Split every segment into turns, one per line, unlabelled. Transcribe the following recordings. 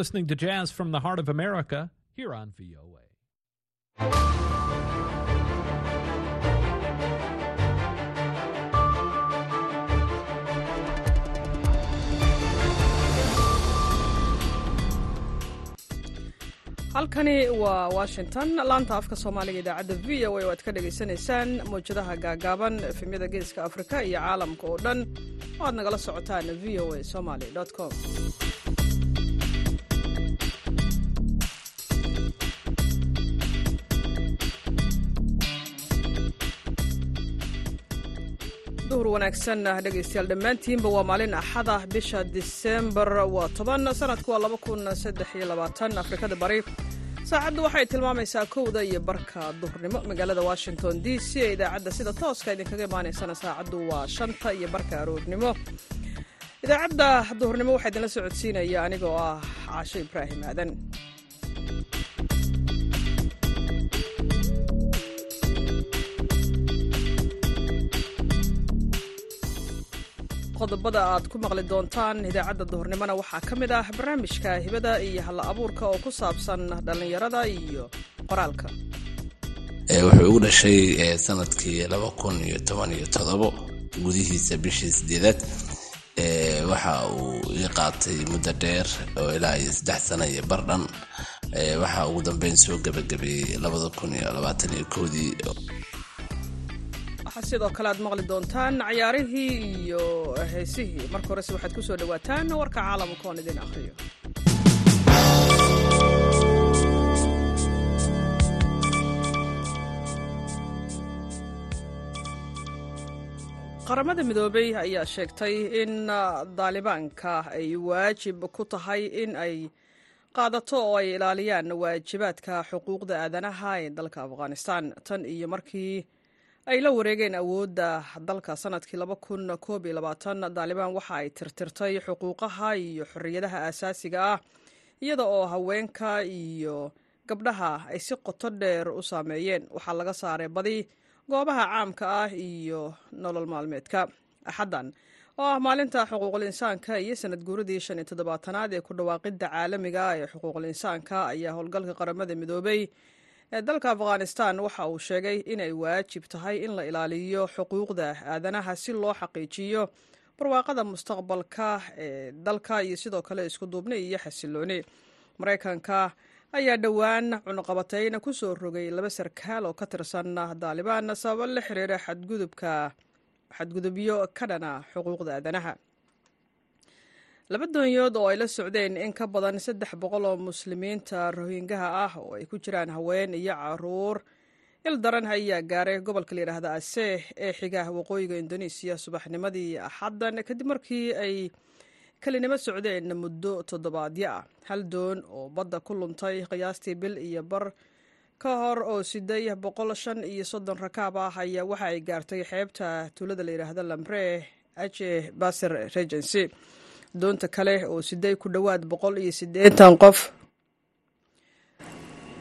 Listening to Jazz from the Heart of America here on VOA.
halkani waa washington. Laanta afka soomaaliga idaacadda v o a oo aad ka dhagaysanaysaan mawjadaha gaagaaban efemyada geeska afrika iyo caalamka oo dhan. Oo aad nagala socotaan v o a somaly com duhur wanaagsan dhegaystayaal dhammaantiinba waa maalin axada bisha disembar waa toban sanadku waa laba kun saddex iyo labaatan. Afrikada bari saacaddu waxay tilmaamaysaa kowda iyo barka duhurnimo. Magaalada washington d c ee idaacadda sida tooska idinkaga imaanaysana saacaddu waa shanta iyo barka aroornimo idaacadda duhurnimo waxaa idinla socodsiinaya anigoo ah caasho ibraahim aadan qodobada aad ku maqli doontaan idaacadda duhurnimona waxaa ka mid ah barnaamijka hibada iyo halla abuurka oo ku saabsan dhallinyarada iyo qoraalka.
Wuxuu ugu dhashay sannadkii laba kun iyo toban iyo todobo gudihiisa bishii sideedaad waxa uu ii qaatay muddo dheer oo ilaa iyo saddex sana iyo bardhan waxa ugu dambeyn soo gebagabeeyey labada kun iyo labaatan iyo kowdii
waxaa sidoo kale aad maqli doontaan cayaarihii iyo heesihii. Marka horese waxaad ku soo dhowaataan warka caalamka oon idin akhriyo. Qaramada midoobey ayaa sheegtay in daalibaanka ay waajib ku tahay in ay qaadato oo ay ilaaliyaan waajibaadka xuquuqda aadanaha ee dalka afghanistan. Tan iyo markii ay la wareegeen awoodda dalka sannadkii daalibaan waxa ay tirtirtay xuquuqaha iyo xorriyadaha aasaasiga ah iyada oo haweenka iyo gabdhaha ay si qoto dheer u saameeyeen. Waxaa laga saaray badi goobaha caamka ah iyo nolol maalmeedka. Axaddan oo ah maalinta xuquuqul insaanka iyo sanad guuradii shan iyo toddobaatanaad ee ku dhawaaqidda caalamiga ah ee xuquuqul insaanka ayaa howlgalka qaramada midoobey ee dalka afghanistan waxa uu sheegay inay waajib tahay in la ilaaliyo xuquuqda aadanaha si loo xaqiijiyo barwaaqada mustaqbalka ee dalka iyo sidoo kale isku duubni iyo xasilooni maraykanka ayaa dhowaan cunuqabatayna ku soo rogay laba sarkaal oo ka tirsan daalibaan sababo la xiriira xadgudubka xadgudubyo ka dhana xuquuqda aadanaha laba doonyood oo ay la socdeen in ka badan saddex boqol oo muslimiinta rohingaha ah oo ay ku jiraan haween iyo carruur. Il daran ayaa gaaray gobolka layidhaahda aseh ee xiga waqooyiga indonesiya subaxnimadii axaddan kadib markii ay kelinimo socdeen muddo toddobaadyo. Ah hal doon oo badda ku luntay qiyaastii bil iyo bar ka hor oo siday boqol shan iyo soddon rakaab ah ayaa waxa ay gaartay xeebta tuulada layidhaahda lambre aje baser regency doonta kale oo siday ku dhowaad boqol iyo siddeetan qof.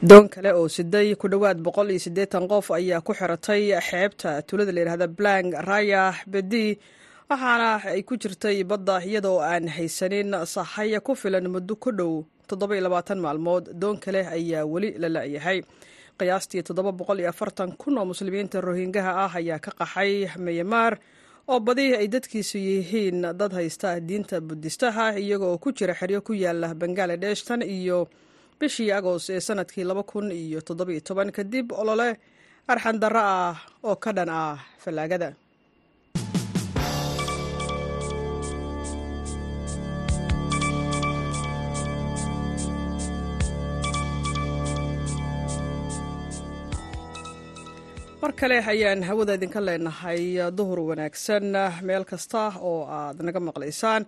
Doon kale oo siday ku dhowaad boqol iyo siddeetan qof ayaa ku xiratay xeebta tuulada layidhahda blang raya bedi. Waxaana ay ku jirtay badda iyadoo aan haysanin sahaya ku filan muddo ku dhow toddoba iyo labaatan maalmood. Doon kale ayaa weli la la-yahay. Qiyaastii toddoba boqol iyo afartan kun oo muslimiinta rohingaha ah ayaa ka qaxay myanmar oo badi ay dadkiisu yihiin dad haysta diinta budistaha iyagoo ku jira xeryo ku yaalla bangaladesh tan iyo bishii agost ee sannadkii laba kun iyo toddobiyo toban kadib olole arxandarro ah oo ka dhan ah fallaagada mar kale ayaan hawada idinka leenahay duhur wanaagsan meel kasta oo aad naga maqlaysaan.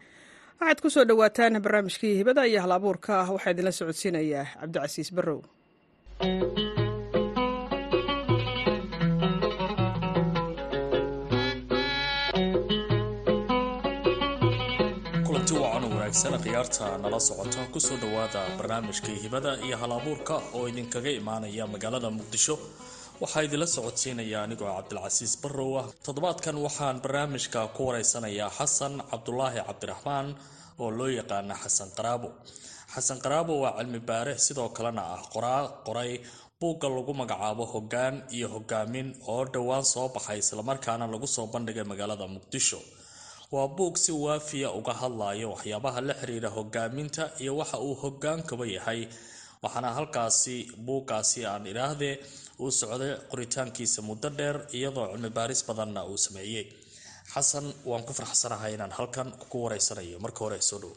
Waxaad ku soo dhowaataan barnaamijkii hibada iyo hal abuurka waxaa idinla socodsiinayaa cabdicasiis barrow.
Kulanti khiyaarta nala socota ku soo dhowaada barnaamijkii hibada iyo hal abuurka oo idinkaga imaanaya magaalada muqdisho waxaa idinla socodsiinaya anigoo cabdilcasiis barrow ah. Toddobaadkan waxaan barnaamijka ku wareysanayaa xasan cabdulaahi cabdiraxmaan oo loo yaqaana xasan qaraabo. Xasan qaraabo waa cilmi baare sidoo kalena ah qoraa qoray buugga lagu magacaabo hoggaan iyo hogaamin oo dhowaan soo baxay islamarkaana lagu soo bandhigay magaalada muqdisho. Waa buug si waafiya uga hadlayo waxyaabaha la xiriira hogaaminta iyo waxa uu hogaankaba yahay. Waxaana halkaasi buuggaasi aan idhaahdee uu socday qoritaankiisa muddo dheer iyadoo cilmi baaris badanna uu sameeyey. Xasan waan ku farxsanahay inaan halkan kugu wareysanayo marka hore soo dhow.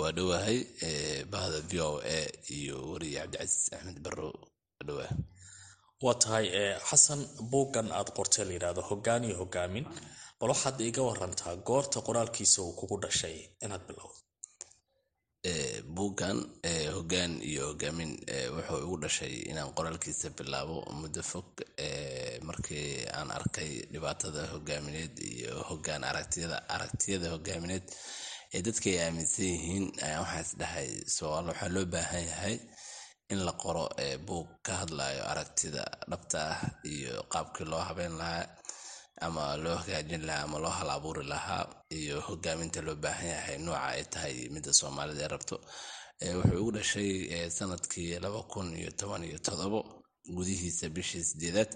Waa dhowahay bahda v o a iyo wariye cabdicasiis axmed barrow. Dhowaa
waa tahay xasan buuggan aad qortay la yidhaahdo hoggaan iyo hogaamin bal waxaad iiga warantaa goorta qoraalkiisa uu kugu dhashay inaad bilowdo
buuggan hoggaan iyo hogaamin wuxuu igu dhashay inaan qoraalkiisa bilaabo muddo fog markii aan arkay dhibaatada hogaamineed iyo hogaan aragtiyada aragtiyada hogaamineed ee dadka ay aaminsan yihiin ayaan waxaa is dhahay soaal waxaa loo baahan yahay in la qoro buug ka hadlayo aragtida dhabta ah iyo qaabkii loo habeyn lahaa ama loo hagaajin lahaa ama loo hal abuuri lahaa iyo hogaaminta loo baahan yahay nooca ay tahay midda soomaalida ee rabto wuxuu igu dhashay sannadkii laba kun iyo toban iyo todobo gudihiisa bishii sideedaad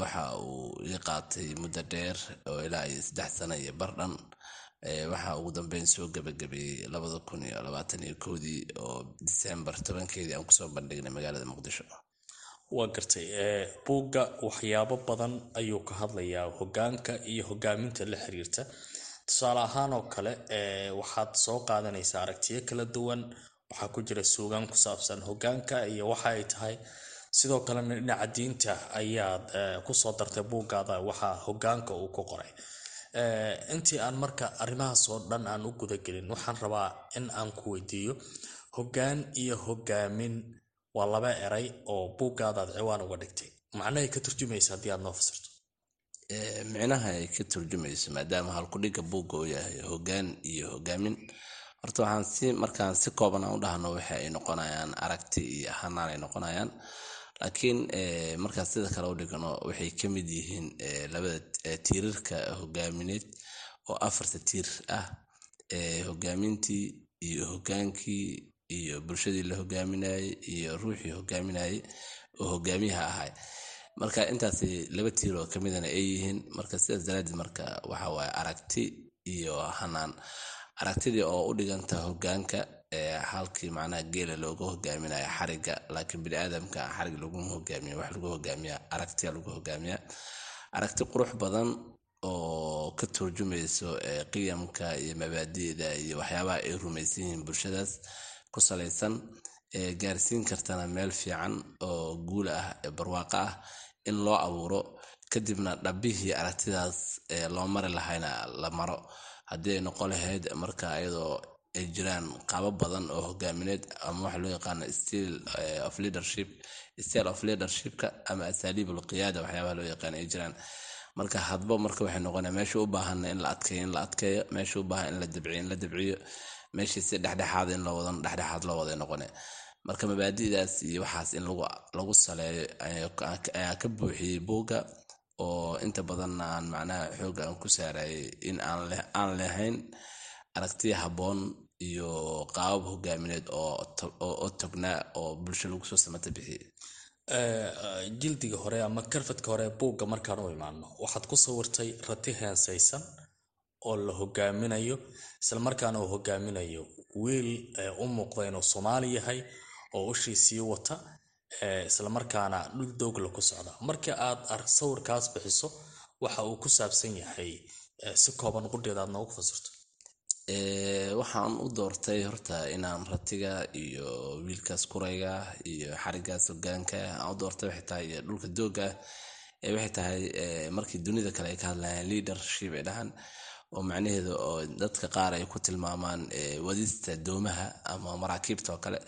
waxa uu ii qaatay muddo dheer oo ilaa iyo saddex sano iyo bardhan waxaa ugu dambeyn soo gabagabeeyey labada kun iyo labaatan iyo kowdii oo disembar tobankeedii aan ku soo bandhignay magaalada muqdisho
waa gartay buugga waxyaabo badan ayuu ka hadlayaa hogaanka iyo hogaaminta la xiriirta. Tusaale ahaan oo kale waxaad soo qaadanaysaa aragtiyo kala duwan waxaa ku jira suugaan ku saabsan hogaanka iyo waxa ay tahay. Sidoo kalena dhinaca diinta ayaad ku soo dartay buuggaada waxa hogaanka uu ku qoray. Intii aan marka arrimahaas oo dhan aan u gudagelin waxaan rabaa in aan ku weydiiyo hoggaan iyo hogaamin waa laba eray oo buuggaadaad ciwaan uga dhigtay. Macnahay ka turjumaysa haddii aad noo fasirto?
Micnaha ay ka turjumayso maadaama halkudhigga buugga uu yahay hoggaan iyo hogaamin horta waxaan si markaan si kooban u dhahno waxa ay noqonayaan aragti iyo hanaan ay noqonayaan. Laakiin markaan sida kale u dhigno waxay ka mid yihiin labada tiirarka hogaamineed oo afarta tiir ah. Hogaamintii iyo hogaankii iyo bulshadii la hogaaminayay iyo ruuxii hogaaminayay oo hogaamiyaha ahay marka intaas laba tiir oo kamidana ay yihiin marka sidaas daraadeed marka waxa aragti iyo hanaan aragtidii oo u dhiganta hogaanka halkii macnaha geela looga hogaaminayo xariga laakiin biniaadamka xarig laguma hogaamiya wax lagu hogaamiya aragtiya lagu hogaamiya. Aragti qurux badan oo ka turjumayso qiyamka iyo mabaadi'da iyo waxyaabaha ay rumaysan yihiin bulshadaas ku salaysan gaarsiin kartana meel fiican oo guula ah ee barwaaqo ah in loo abuuro. Kadibna dhabbihii aragtidaas loo mari lahayna la maro. Haddii ay noqon lahayd marka iyadoo ay jiraan qaabo badan oo hogaamineed ama waxa loo yaqaano style of leadership style of leadershipka ama asaaliibul qiyaada waxyaabaha loo yaqaan ay jiraan marka hadba marka waxay noqonaya meesha u baahana in la adkeeyo in la adkeeyo meesha u baahan in la dabciyo in la dabciyo. Meeshii si dhexdhexaad in loo wadan dhexdhexaad loo wada noqone marka mabaadi'daas iyo waxaas in lagu saleeyo ayaa ka buuxiyey buugga oo inta badanna aan macnaha xooga aan ku saarayay in aan lahayn aragtiya habboon iyo qaabab hogaamineed oo tognaa oo bulsho lagu soo samata bixiyey
jildiga hore ama karfadka hore buugga markaan u imaano waxaad ku sawirtay rati heensaysan oo la hogaaminayo islamarkaana uu hogaaminayo wiil u muuqda inuu soomaali yahay oo ushii sii wata islamarkaana dhul doogla ku socda. Markii aad sawirkaas bixiso waxa uu ku saabsan yahay si kooban qudheeda aad noogu fasirto
waxaan u doortay horta inaan ratiga iyo wiilkaas kurayga iyo xarigaas hogaanka aan u doortay waxay tahay iyo dhulka dooga waxay tahay markii dunida kale ay ka hadlayaan leadership ay dhahan oo macnaheedu oo dadka qaar ay ku tilmaamaan wadista doomaha ama maraakiibta oo kale.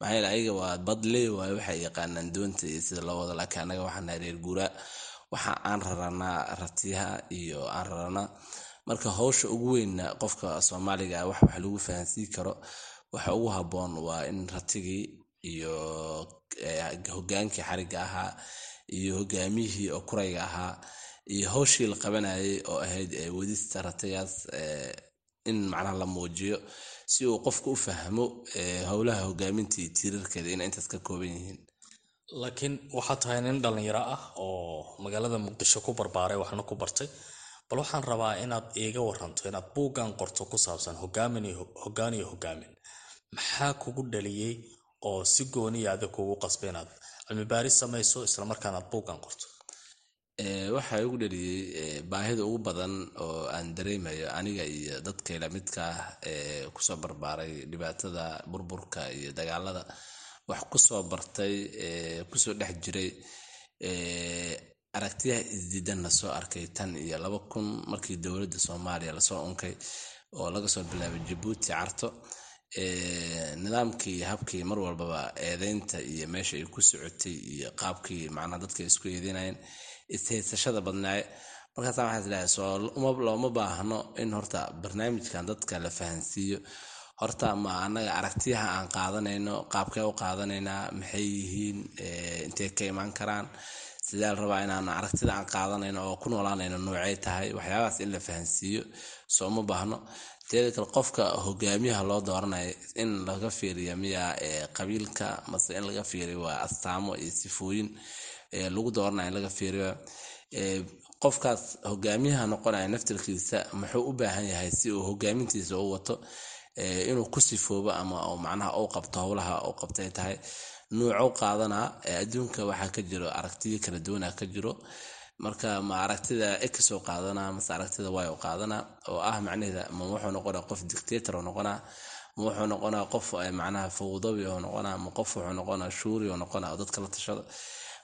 Maxaa yeele ayaga waa badley waayo waxay yaqaanaan doonta iyo sida loo wado laakiin annaga waxaan reer guuraa waxa aan raranaa ratiyaha iyo aan raranaa marka howsha ugu weynna qofka soomaaliga ah wax lagu fahansiin karo waxa ugu habboon waa in ratigii iyo hogaankii xariga ahaa iyo hogaamiyihii oo kurayga ahaa iyo howshii la qabanayay oo ahayd wadista ratigaas in macnaha la muujiyo si uu qofka u fahmo howlaha hogaaminta iyo tiirarkeeda inay intaas ka kooban yihiin.
Laakiin waxaa tahay nin dhallinyaro ah oo magaalada muqdisho ku barbaaray waxna ku bartay bal waxaan rabaa inaad iiga waranto inaad buuggan qorto ku saabsan hoggaan iyo hogaamin. Maxaa kugu dhaliyey oo si gooniya adig kugu qasbay inaad cilmi baaris samayso islamarkaana aad buuggan qorto?
Waxaa igu dhaliyey baahida ugu badan oo aan dareemayo aniga iyo dadkayla midka ah ee ku soo barbaaray dhibaatada burburka iyo dagaalada wax ku soo bartay ku soo dhex jiray aragtiyaha isdiidanna soo arkay tan iyo laba kun markii dowladda soomaaliya la soo unkay oo laga soo bilaabay jabuuti carto nidaamkii habkii mar walbaba eedeynta iyo meesha ay ku socotay iyo qaabkii macnaha dadka isku eedeynayeen ishaysashada badnaaye markaasa waxaa is leeyahay soo looma baahno in horta barnaamijkan dadka la fahansiiyo. Horta ma anaga aragtiyaha aan qaadanayno qaabkee u qaadanaynaa maxay yihiin intey ka imaan karaan sidee la rabaa inaan aragtida aan qaadanayno oo ku noolaanayno noocay tahay? Waxyaabahaas in la fahansiiyo soo uma baahno. Teeda kale qofka hogaamiyaha loo dooranayo in laga fiiriyo miya qabiilka mase in laga fiiriyo waa astaamo iyo sifooyin lagu dooranayo in laga fiiriyo. Qofkaas hogaamiyaha noqonaya naftirkiisa muxuu u baahan yahay si uu hogaamintiisa u wato? Inuu ku sifoobo ama macnaha u qabto howlaha u qabtay tahay nuucou qaadanaa adduunka waxaa ka jiro aragtiyo kala duwana ka jiro. Marka ma aragtida x oo qaadanaa mase aragtida y oo qaadanaa oo ah macnaheeda ma wuxuu noqonaa qof dictator oo noqonaa ma wuxuu noqonaa qof macnaha fawdawi oo noqonaa ma qof wuxuu noqonaa shuuri oo noqonaa oo dadka la tashado.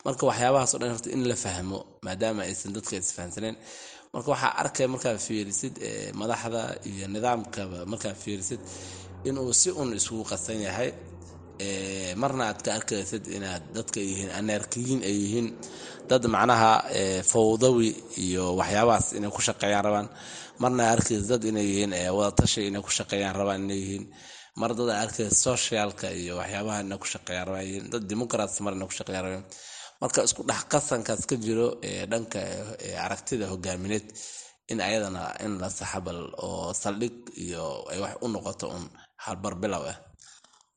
Marka waxyaabahaas o dhan horta in la fahmo maadaama aysan dadka isfahansaneen marka waxaa arkaya markaa fiirisid madaxda iyo nidaamkaba markaa fiirisid inuu si un isugu qasan yahay marna aad ka arkaysid inaad dadka yihiin aneerkiyiin ay yihiin. Dad macnaha fawdawi iyo waxyaabahaas inay ku shaqeeyaan rabaan. Marna aad arkaysid dad inay yihiin wadatashi inay ku shaqeeyaan rabaan inay yihiin. Mar dad aad arkaysid socialka iyo waxyaabaha inay ku shaqeeyaan rabaan yihiin. Dad democrats mar inay ku shaqeeyaan rabaan. Marka isku dhex qasankaas ka jiro dhanka aragtida hogaamineed in ayadana in la saxabal oo saldhig iyo ay wax u noqoto un halbar bilow ah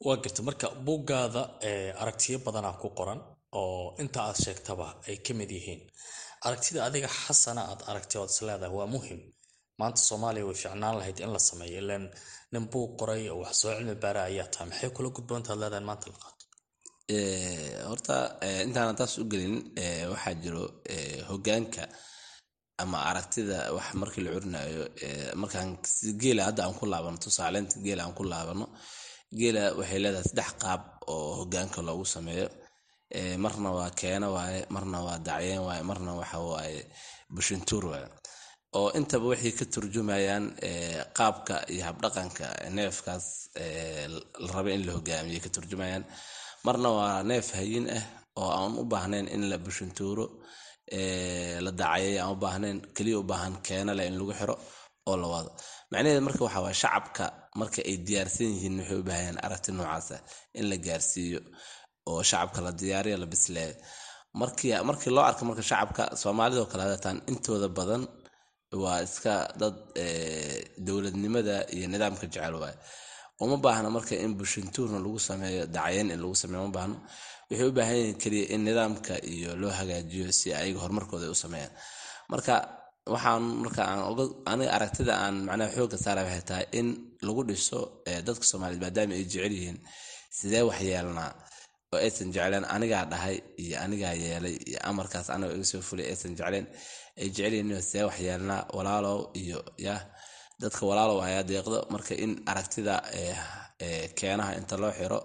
waa garta marka buuggaada aragtiyo badanaa ku qoran oo inta aad sheegtaba ay ka mid yihiin. Aragtida adiga xasana aad aragtay ood is leedahay waa muhiim maanta soomaaliya way ficnaan lahayd in la sameeyo ilan nin buug qoray oo wax soo cilmi baara ayaa tahay maxay kula gudboontaad leedahay maanta la qaato?
Horta intaana taas u gelin waxaa jiro hogaanka ama aragtida wax markii la curinayo markaan geela hadda aan ku laabano tusaaleynta geela aan ku laabano geela waxay leedahay saddex qaab oo hogaanka loogu sameeyo. Marna waa keena waaye marna waa dacyeen waaye marna waxa waaye bushintuur waaye. Oo intaba waxay ka turjumayaan qaabka iyo habdhaqanka neefkaas la raba in la hogaamiye ka turjumayaan. Marna waa neef hayin ah oo aan u baahnayn in la bushintuuro la dacayay aan u baahnayn keliya u baahan keena leh in lagu xiro oo la wado. Macnaheeda marka waxa waa shacabka marka ay diyaarsan yihiin waxay u baahayaan aragti noocaasa in la gaarsiiyo oo shacabka la diyaariyo la bisleeyo markii loo arko marka shacabka soomaalidoo kale hadataan intooda badan waa iska dad dowladnimada iyo nidaamka jecel waaye. Uma baahna marka in bushintuurna lagu sameeyo dacyeyn in lagu sameeyo uma baahno waxay u baahan yihiin keliya in nidaamka iyo loo hagaajiyo si ayaga horumarkooda ay u sameeyaan. Marka waxaan marka aniga aragtida aan macnaha xoogga saara waxay tahay in lagu dhiso dadka soomaaliyeed maadaama ay jecel yihiin sidee wax yeelnaa oo aysan jecleen anigaa dhahay iyo anigaa yeelay iyo amarkaas aniga iga soo fulay aysan jecleen ay jecel yihiin sidee wax yeelnaa walaalow iyo ya dadka walaalow ayaa deeqdo marka in aragtida keenaha inta loo xiro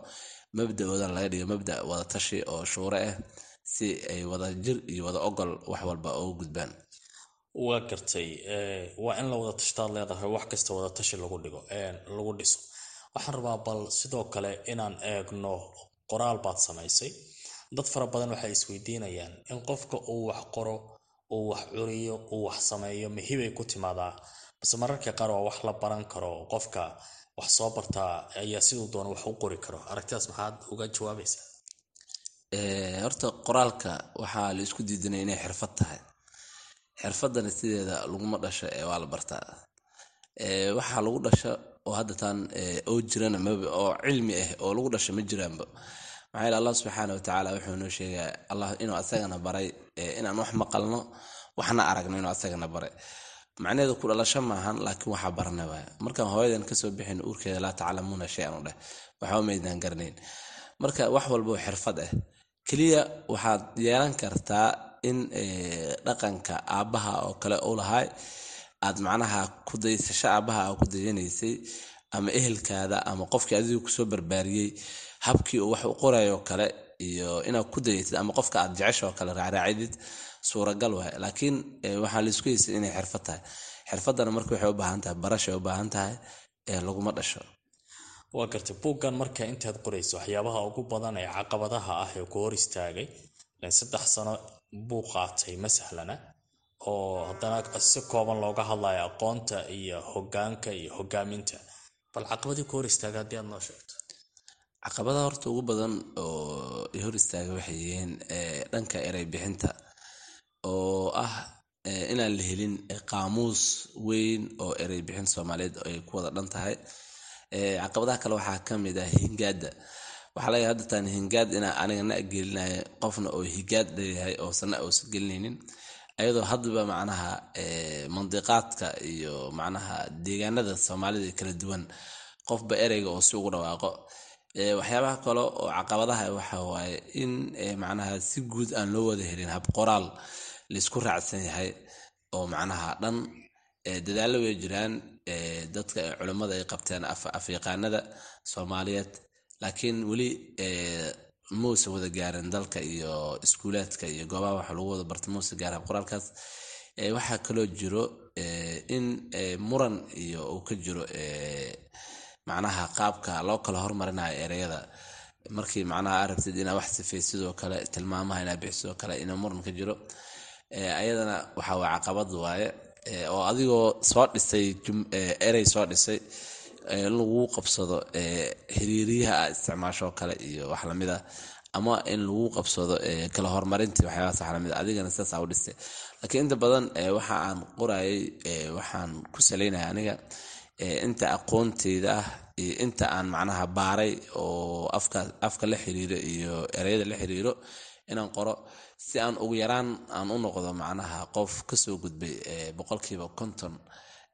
mabda-oodan laga dhigo mabda wada tashi oo shuure ah si ay wada jir iyo wada ogol wax walba uga gudbaan
waa gartay waa in la wada tashtaad leedahay wax kasta wada tashi lagu dhigo lagu dhiso. Waxaan rabaa bal sidoo kale inaan eegno qoraal baad samaysay. Dad fara badan waxay isweydiinayaan in qofka uu wax qoro uu wax curiyo uu wax sameeyo mahibay ku timaadaa. Base mararka qaar waa wax la baran karo qofka wax soo bartaa ayaa siduu doona wax u qori karo. Aragtidaas maxaad uga jawaabaysaa?
Horta qoraalka waxaa la isku diidanaya inay xirfad tahay xirfadana sideeda laguma dhasho ee waa la bartaa. Waxaa lagu dhasho oo hadda taan oo jirana oo cilmi ah oo lagu dhasho ma jiraanba. Maxaa yeele allah subxaana watacaala wuxuu noo sheegaa allah inuu asagana baray inaan wax maqalno waxna aragno inuu asagana baray. Macnaheedu ku dhalasho maahan laakiin waxaa barana waaya markaan hooyadan ka soo bixin uurkeeda laa taclamuuna shay-an u dheh. Waxba maydaan garanayn. Marka wax walbao xirfad ah. Keliya waxaad yeelan kartaa in dhaqanka aabbaha oo kale u lahay aad macnaha kudaysasho aabbaha a ku dayanaysay ama ehelkaada ama qofkii adigu ku soo barbaariyey habkii uu wax u qorayoo kale iyo inaad ku dayatid ama qofka aad jeceshoo kale raacraacidid suuragal waay. Laakiin waxaa la isku haysay inay xirfad tahay. Xirfadana marka waxay u baahan tahay barashay u baahan tahay laguma dhasho.
Waa gartay buuggan marka intaad qorayso waxyaabaha ugu badan ee caqabadaha ah ee ku hor istaagay. Saddex sano buu qaatay ma sahlana oo haddana si kooban looga hadlayo aqoonta iyo hogaanka iyo hogaaminta bal caqabadii ku hor istaaga haddii aad noo sheegto?
Caqabadaha horta ugu badan oo i hor istaaga waxay yihiin dhanka erey bixinta oo ah inaan la helin qaamuus weyn oo erey bixin soomaaliyeed ay ku wada dhan tahay. Caqabadaha kale waxaa ka mid ah hingaada waxaa laga hadda taan hingaad inaa aniga na gelinayo qofna oo higaad leeyahay oosana uusan gelinaynin. Ayadoo haddaba macnaha mandiqaadka iyo macnaha deegaanada soomaalida kala duwan. Qofba ereyga oo si ugu dhawaaqo. Waxyaabaha kale oo caqabadaha waxa waaye in macnaha si guud aan loo wada helin hab qoraal la isku raacsan yahay oo macnaha dhan dadaallo way jiraan dadka culimmada ay qabteen afyaqaanada soomaaliyeed laakiin weli mausa wada gaarin dalka iyo iskuulaadka iyo goobaha waxa lagu wada barta mausa gaara qoraalkaas. Waxaa kaloo jiro in muran iyo uu ka jiro macnaha qaabka loo kala hormarinayo ereyada. Markii macnaha arabtid inaa wax sifay sidoo kale tilmaamaha inaa bixi sidoo kale inuu muran ka jiro. Ayadana waxa waa caqabad waaye oo adigoo soo dhisay erey soo dhisay lagu qabsado xiriiriyaha a isticmaashoo kale iyo wax la mid a ama in lagu qabsado kala horumarintii waxyaabaas wax la mid a adigana sidaasaa u dhistay laakiin inta badan waxa aan qorayay waxaan ku salaynaya aniga inta aqoonteyda ah iyo inta aan macnaha baaray oo afka la xiriiro iyo ereyada la xiriiro inaan qoro si aan ugu yaraan aan u noqdo macnaha qof ka soo gudbay boqolkiiba konton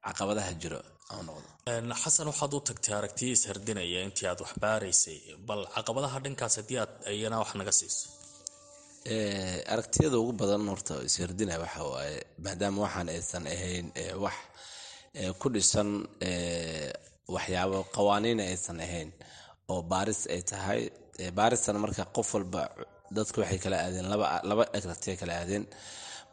caqabadaha jiro
xasan waxaad u tagtay aragtiya ishardinaya intii aad wax baaraysay. Bal caqabadaha dhankaas haddii aad ayana wax naga siiso.
Aragtiyada ugu badan horta ishardinaya waxa waaye maadaama waxaan aysan ahayn wax ku dhisan waxyaabo qawaaniina aysan ahayn oo baaris ay tahay. Baaristan marka qof walba dadku waxay kala aadeen laba aragtiya kala aadeen.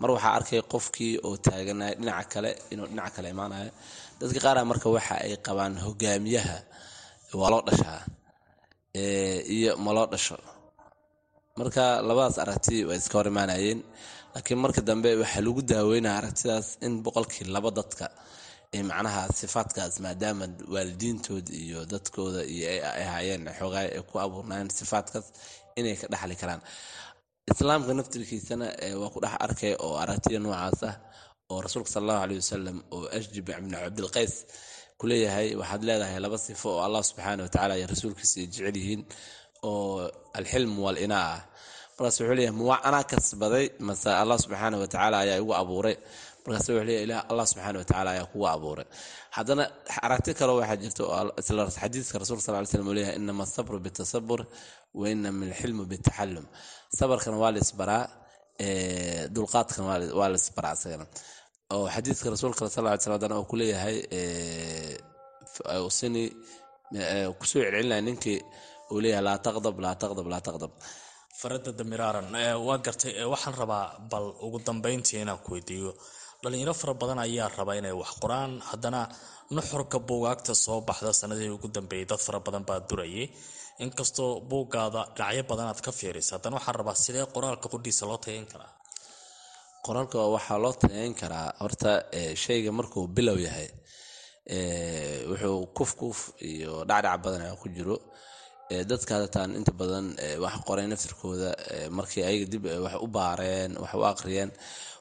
Mar waxaa arkay qofkii oo taaganaya dhinaca kale inuu dhinaca kale imaanayo dadka qaara marka waxa ay qabaan hogaamiyaha waa loo dhashaa iyo ma loo dhasho. Marka labadaas aragti way iska hor imaanayeen laakiin marka dambe waxaa lagu daaweynaya aragtidaas in boqolkii laba dadka macnaha sifaadkaas maadaama waalidiintooda iyo dadkooda iyo ay ahaayeen xoogaa ay ku abuurnaayeen sifaadkaas inay ka dhexli karaan. Islaamka naftirkiisana waa ku dhex arkay oo aragtiya noocaas ah oo rasuulka sal allahu aleyh wasalam oo ashjib ibn cabdilqays ku leeyahay waxaad leedahay laba sifo oo allah subxaana watacaala iyo rasuulkiisa jecel yihiin oo alxilm walinaa ah. Markaas wuxuu leeyahay muwaa anaa kasbaday mase allah subxaana watacaala ayaa igu abuuray. Markaas wuxuu leeyahay ilah allah subxaana watacaala ayaa kugu abuuray. Haddana aragti kaloo waxaa jirta oo isla xadiiska rasulka sal ly slam uu leeyahay inama asabru bitasabur wa inama alxilmu bitaxallum sabarkana waa la dulqaadkana waa la isagana oo xadiiska rasuulka sal ly slam haddana uu ku leeyahay usini ku soo celcelinaya ninkii uu leeyahay laa taqdab laa taqdab laa taqdab.
Farada damiraaran waa gartay waxaan rabaa bal ugu dambeyntii inaan ku weydiiyo. Dhalinyaro fara badan ayaa raba inay wax qoraan haddana nuxurka buugaagta soo baxda sanadihii ugu dambeeyay dad fara badan baa durayay. Inkastoo buuggaada dhinacyo badan aad ka fiirisa haddana waxaan rabaa sidee qoraalka qudhiisa loo tayayn karaa
qoraalka waxaa loo tayayn karaa. Horta shayga markuu bilow yahay wuxuu kuf kuf iyo dhacdhac badan ku jiro. Dadka hadataan inta badan wax qoray naftirkooda markii ayaga dib wax u baareen wax u aqriyeen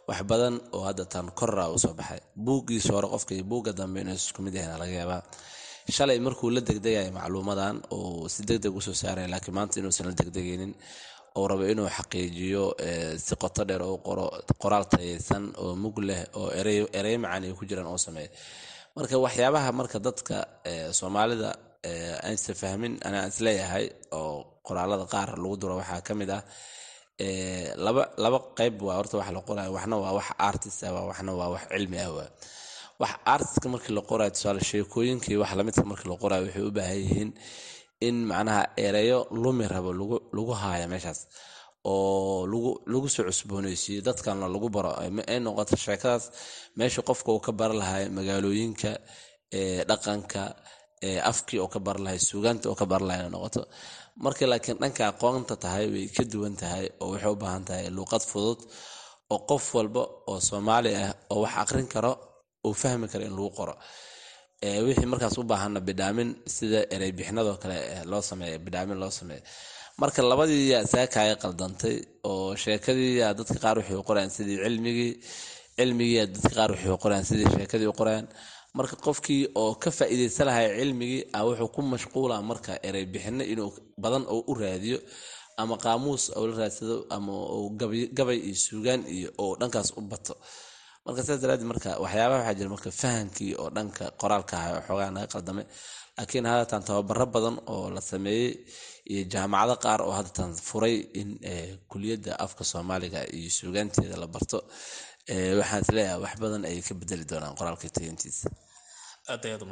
wax badan oo haddatan korra u soo baxay. Buuggiisa hore qofka iyo buugga dambe inuu isku mid yahan laga yaabaa. Shalay markuu la degdegaya macluumadan oo si deg deg u soo saaraya laakiin maanta inuusan la degdegaynin oo rabo inuu xaqiijiyo si qoto dheer oo qoro qoraal tayeysan oo mug leh oo erey macani ku jiraan oo sameeya marka waxyaabaha marka dadka soomaalida aysan fahmin anaa is leeyahay oo qoraalada qaar lagu duro waxaa ka mid ah laba qayb waa horta wax la qoraayo waxna waa wax artist ah waxna waa wax cilmi ah waa. Wax artistka markii la qoraayo tusaale sheekooyinkii wax lamidka markii la qoraayo waxay u baahan yihiin in macnaha ereyo lumi rabo lagu haaya meeshaas oo lagu soo cusbooneysiiyo dadkanna lagu baro ay noqoto sheekadaas meesha qofka uu ka bara lahay magaalooyinka dhaqanka afkii oo ka bara lahay suugaanta oo ka bara lahay noqoto. Markii laakiin dhanka aqoonta tahay way ka duwan tahay oo waxay u baahan tahay luuqad fudud oo qof walba oo soomaali ah oo wax aqrin karo uu fahmi karo in lagu qoro wixii markaas u baahana bidhaamin sida erey bixinadoo kale loo sameeya bidhaamin loo sameeya marka labadii yaa isaga kaaga qaldantay oo sheekadii yaa dadka qaar waxay u qorayaan sidii cilmigii cilmigii dadka qaar waxay u qorayaan sidii sheekadii u qorayaan marka qofkii oo ka faa'iidaysan lahay cilmigii a wuxuu ku mashquula marka erey bixino inuu badan oo u raadiyo ama qaamuus oo la raadsado ama gabay iyo suugaan iyo oo dhankaas u bato marka sidaas daraaddeed marka waxyaabaha waxaa jira marka fahamkii oo dhanka qoraalka ah xoogaa naga qaldamay laakiin haddatan tababaro badan oo la sameeyey iyo jaamacado qaar oo haddatan furay in kuliyadda afka soomaaliga iyo suugaanteeda la barto waxaan is leeyahay wax badan ayay ka bedeli doonaan qoraalka tayantiisa
aad ayaad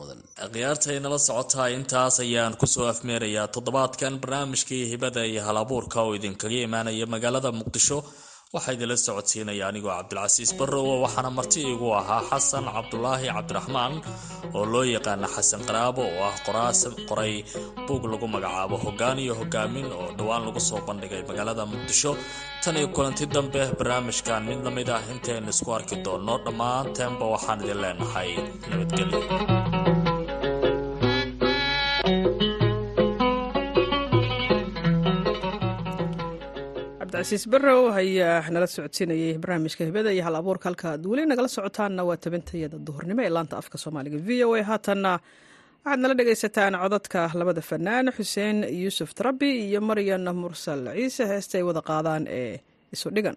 mudan.
Khiyaartay nala socotaa intaas ayaan ku soo afmeerayaa toddobaadkan barnaamijkii hibada iyo halabuurka oo idinkaga imaanaya magaalada muqdisho waxaa idinla socodsiinaya anigoo cabdilcasiis barrowo waxaana marti igu ahaa xasan cabdulaahi cabdiraxmaan oo loo yaqaana xasan qaraabo oo ah qoray buug lagu magacaabo hoggaan iyo hogaamin oo dhowaan lagu soo bandhigay magaalada muqdisho. Tan iyo kulanti dambe barnaamijkan mid la mid ah intaynu isku arki doonno dhammaanteenba waxaan idin leenahay nabadgelyo
cabdicasiis barrow ayaa nala socodsiinayay barnaamijka hibada iyo hal abuurka halka aad weli nagala socotaanna waa tabintayada duhurnimo ee laanta afka soomaaliga. V o a haatanna waxaad nala dhegaysataan codadka labada fanaan xuseen yuusuf tarabi iyo maryan mursal ciise heesta ay wada qaadaan ee isu dhigan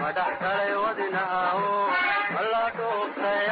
ma dhaxgalay
wadina aho alla dhuuftay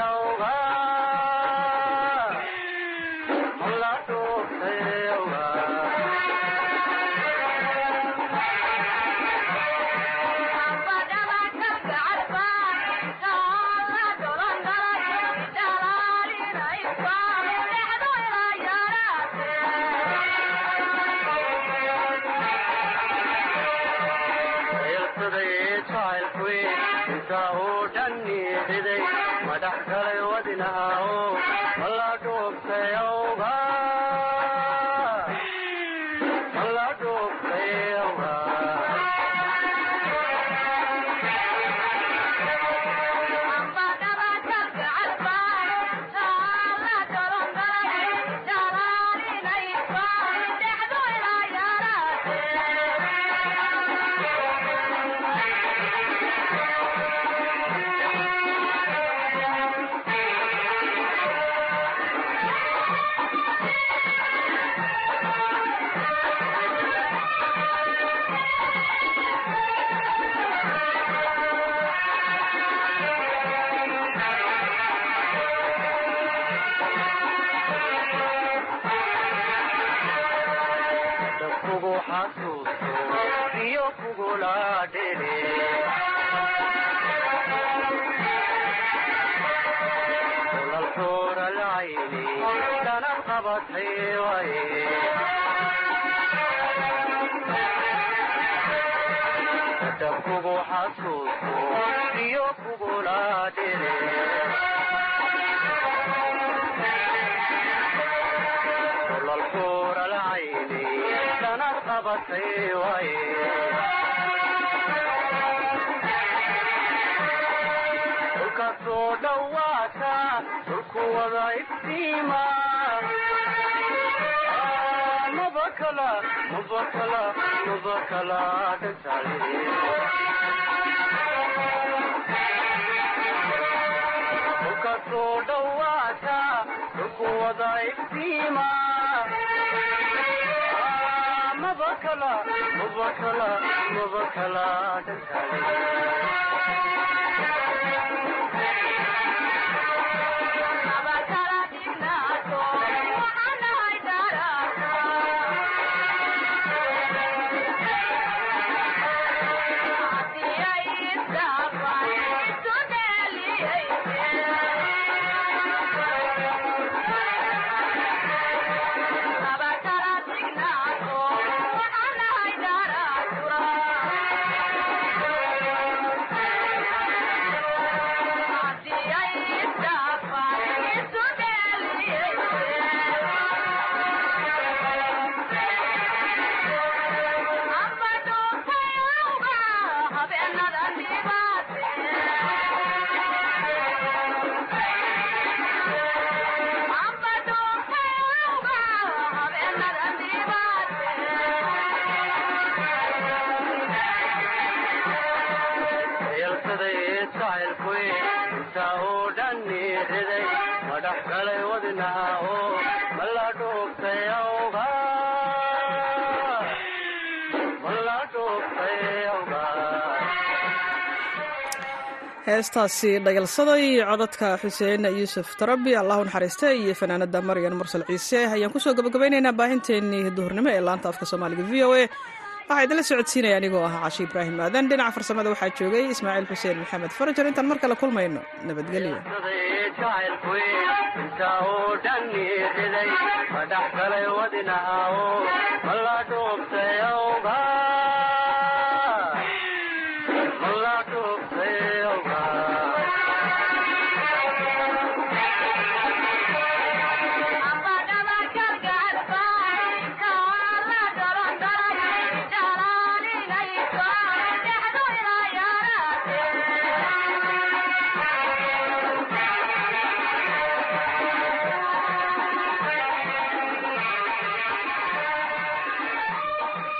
ka soo dhawaata dhulku wada iftiima nabakala nabakala nabakala dhagtale ka soo dhawaata dhulku wada iftiima mubakala mubakala mubakala
heestaasi dhagaalsaday codadka xuseen yuusuf tarabi allahu naxariista iyo fanaanada maryan mursal ciise. Ayaan ku soo gabagabaynaynaa baahinteennii duhurnimo ee laanta afka soomaaliga v o a. Waxaa idinla socodsiinaya anigoo ah cashi ibraahim aadan. Dhinaca farsamada waxaa joogay ismaaciil xuseen maxamed farajar intaan mar kale kulmayno nabadgelyo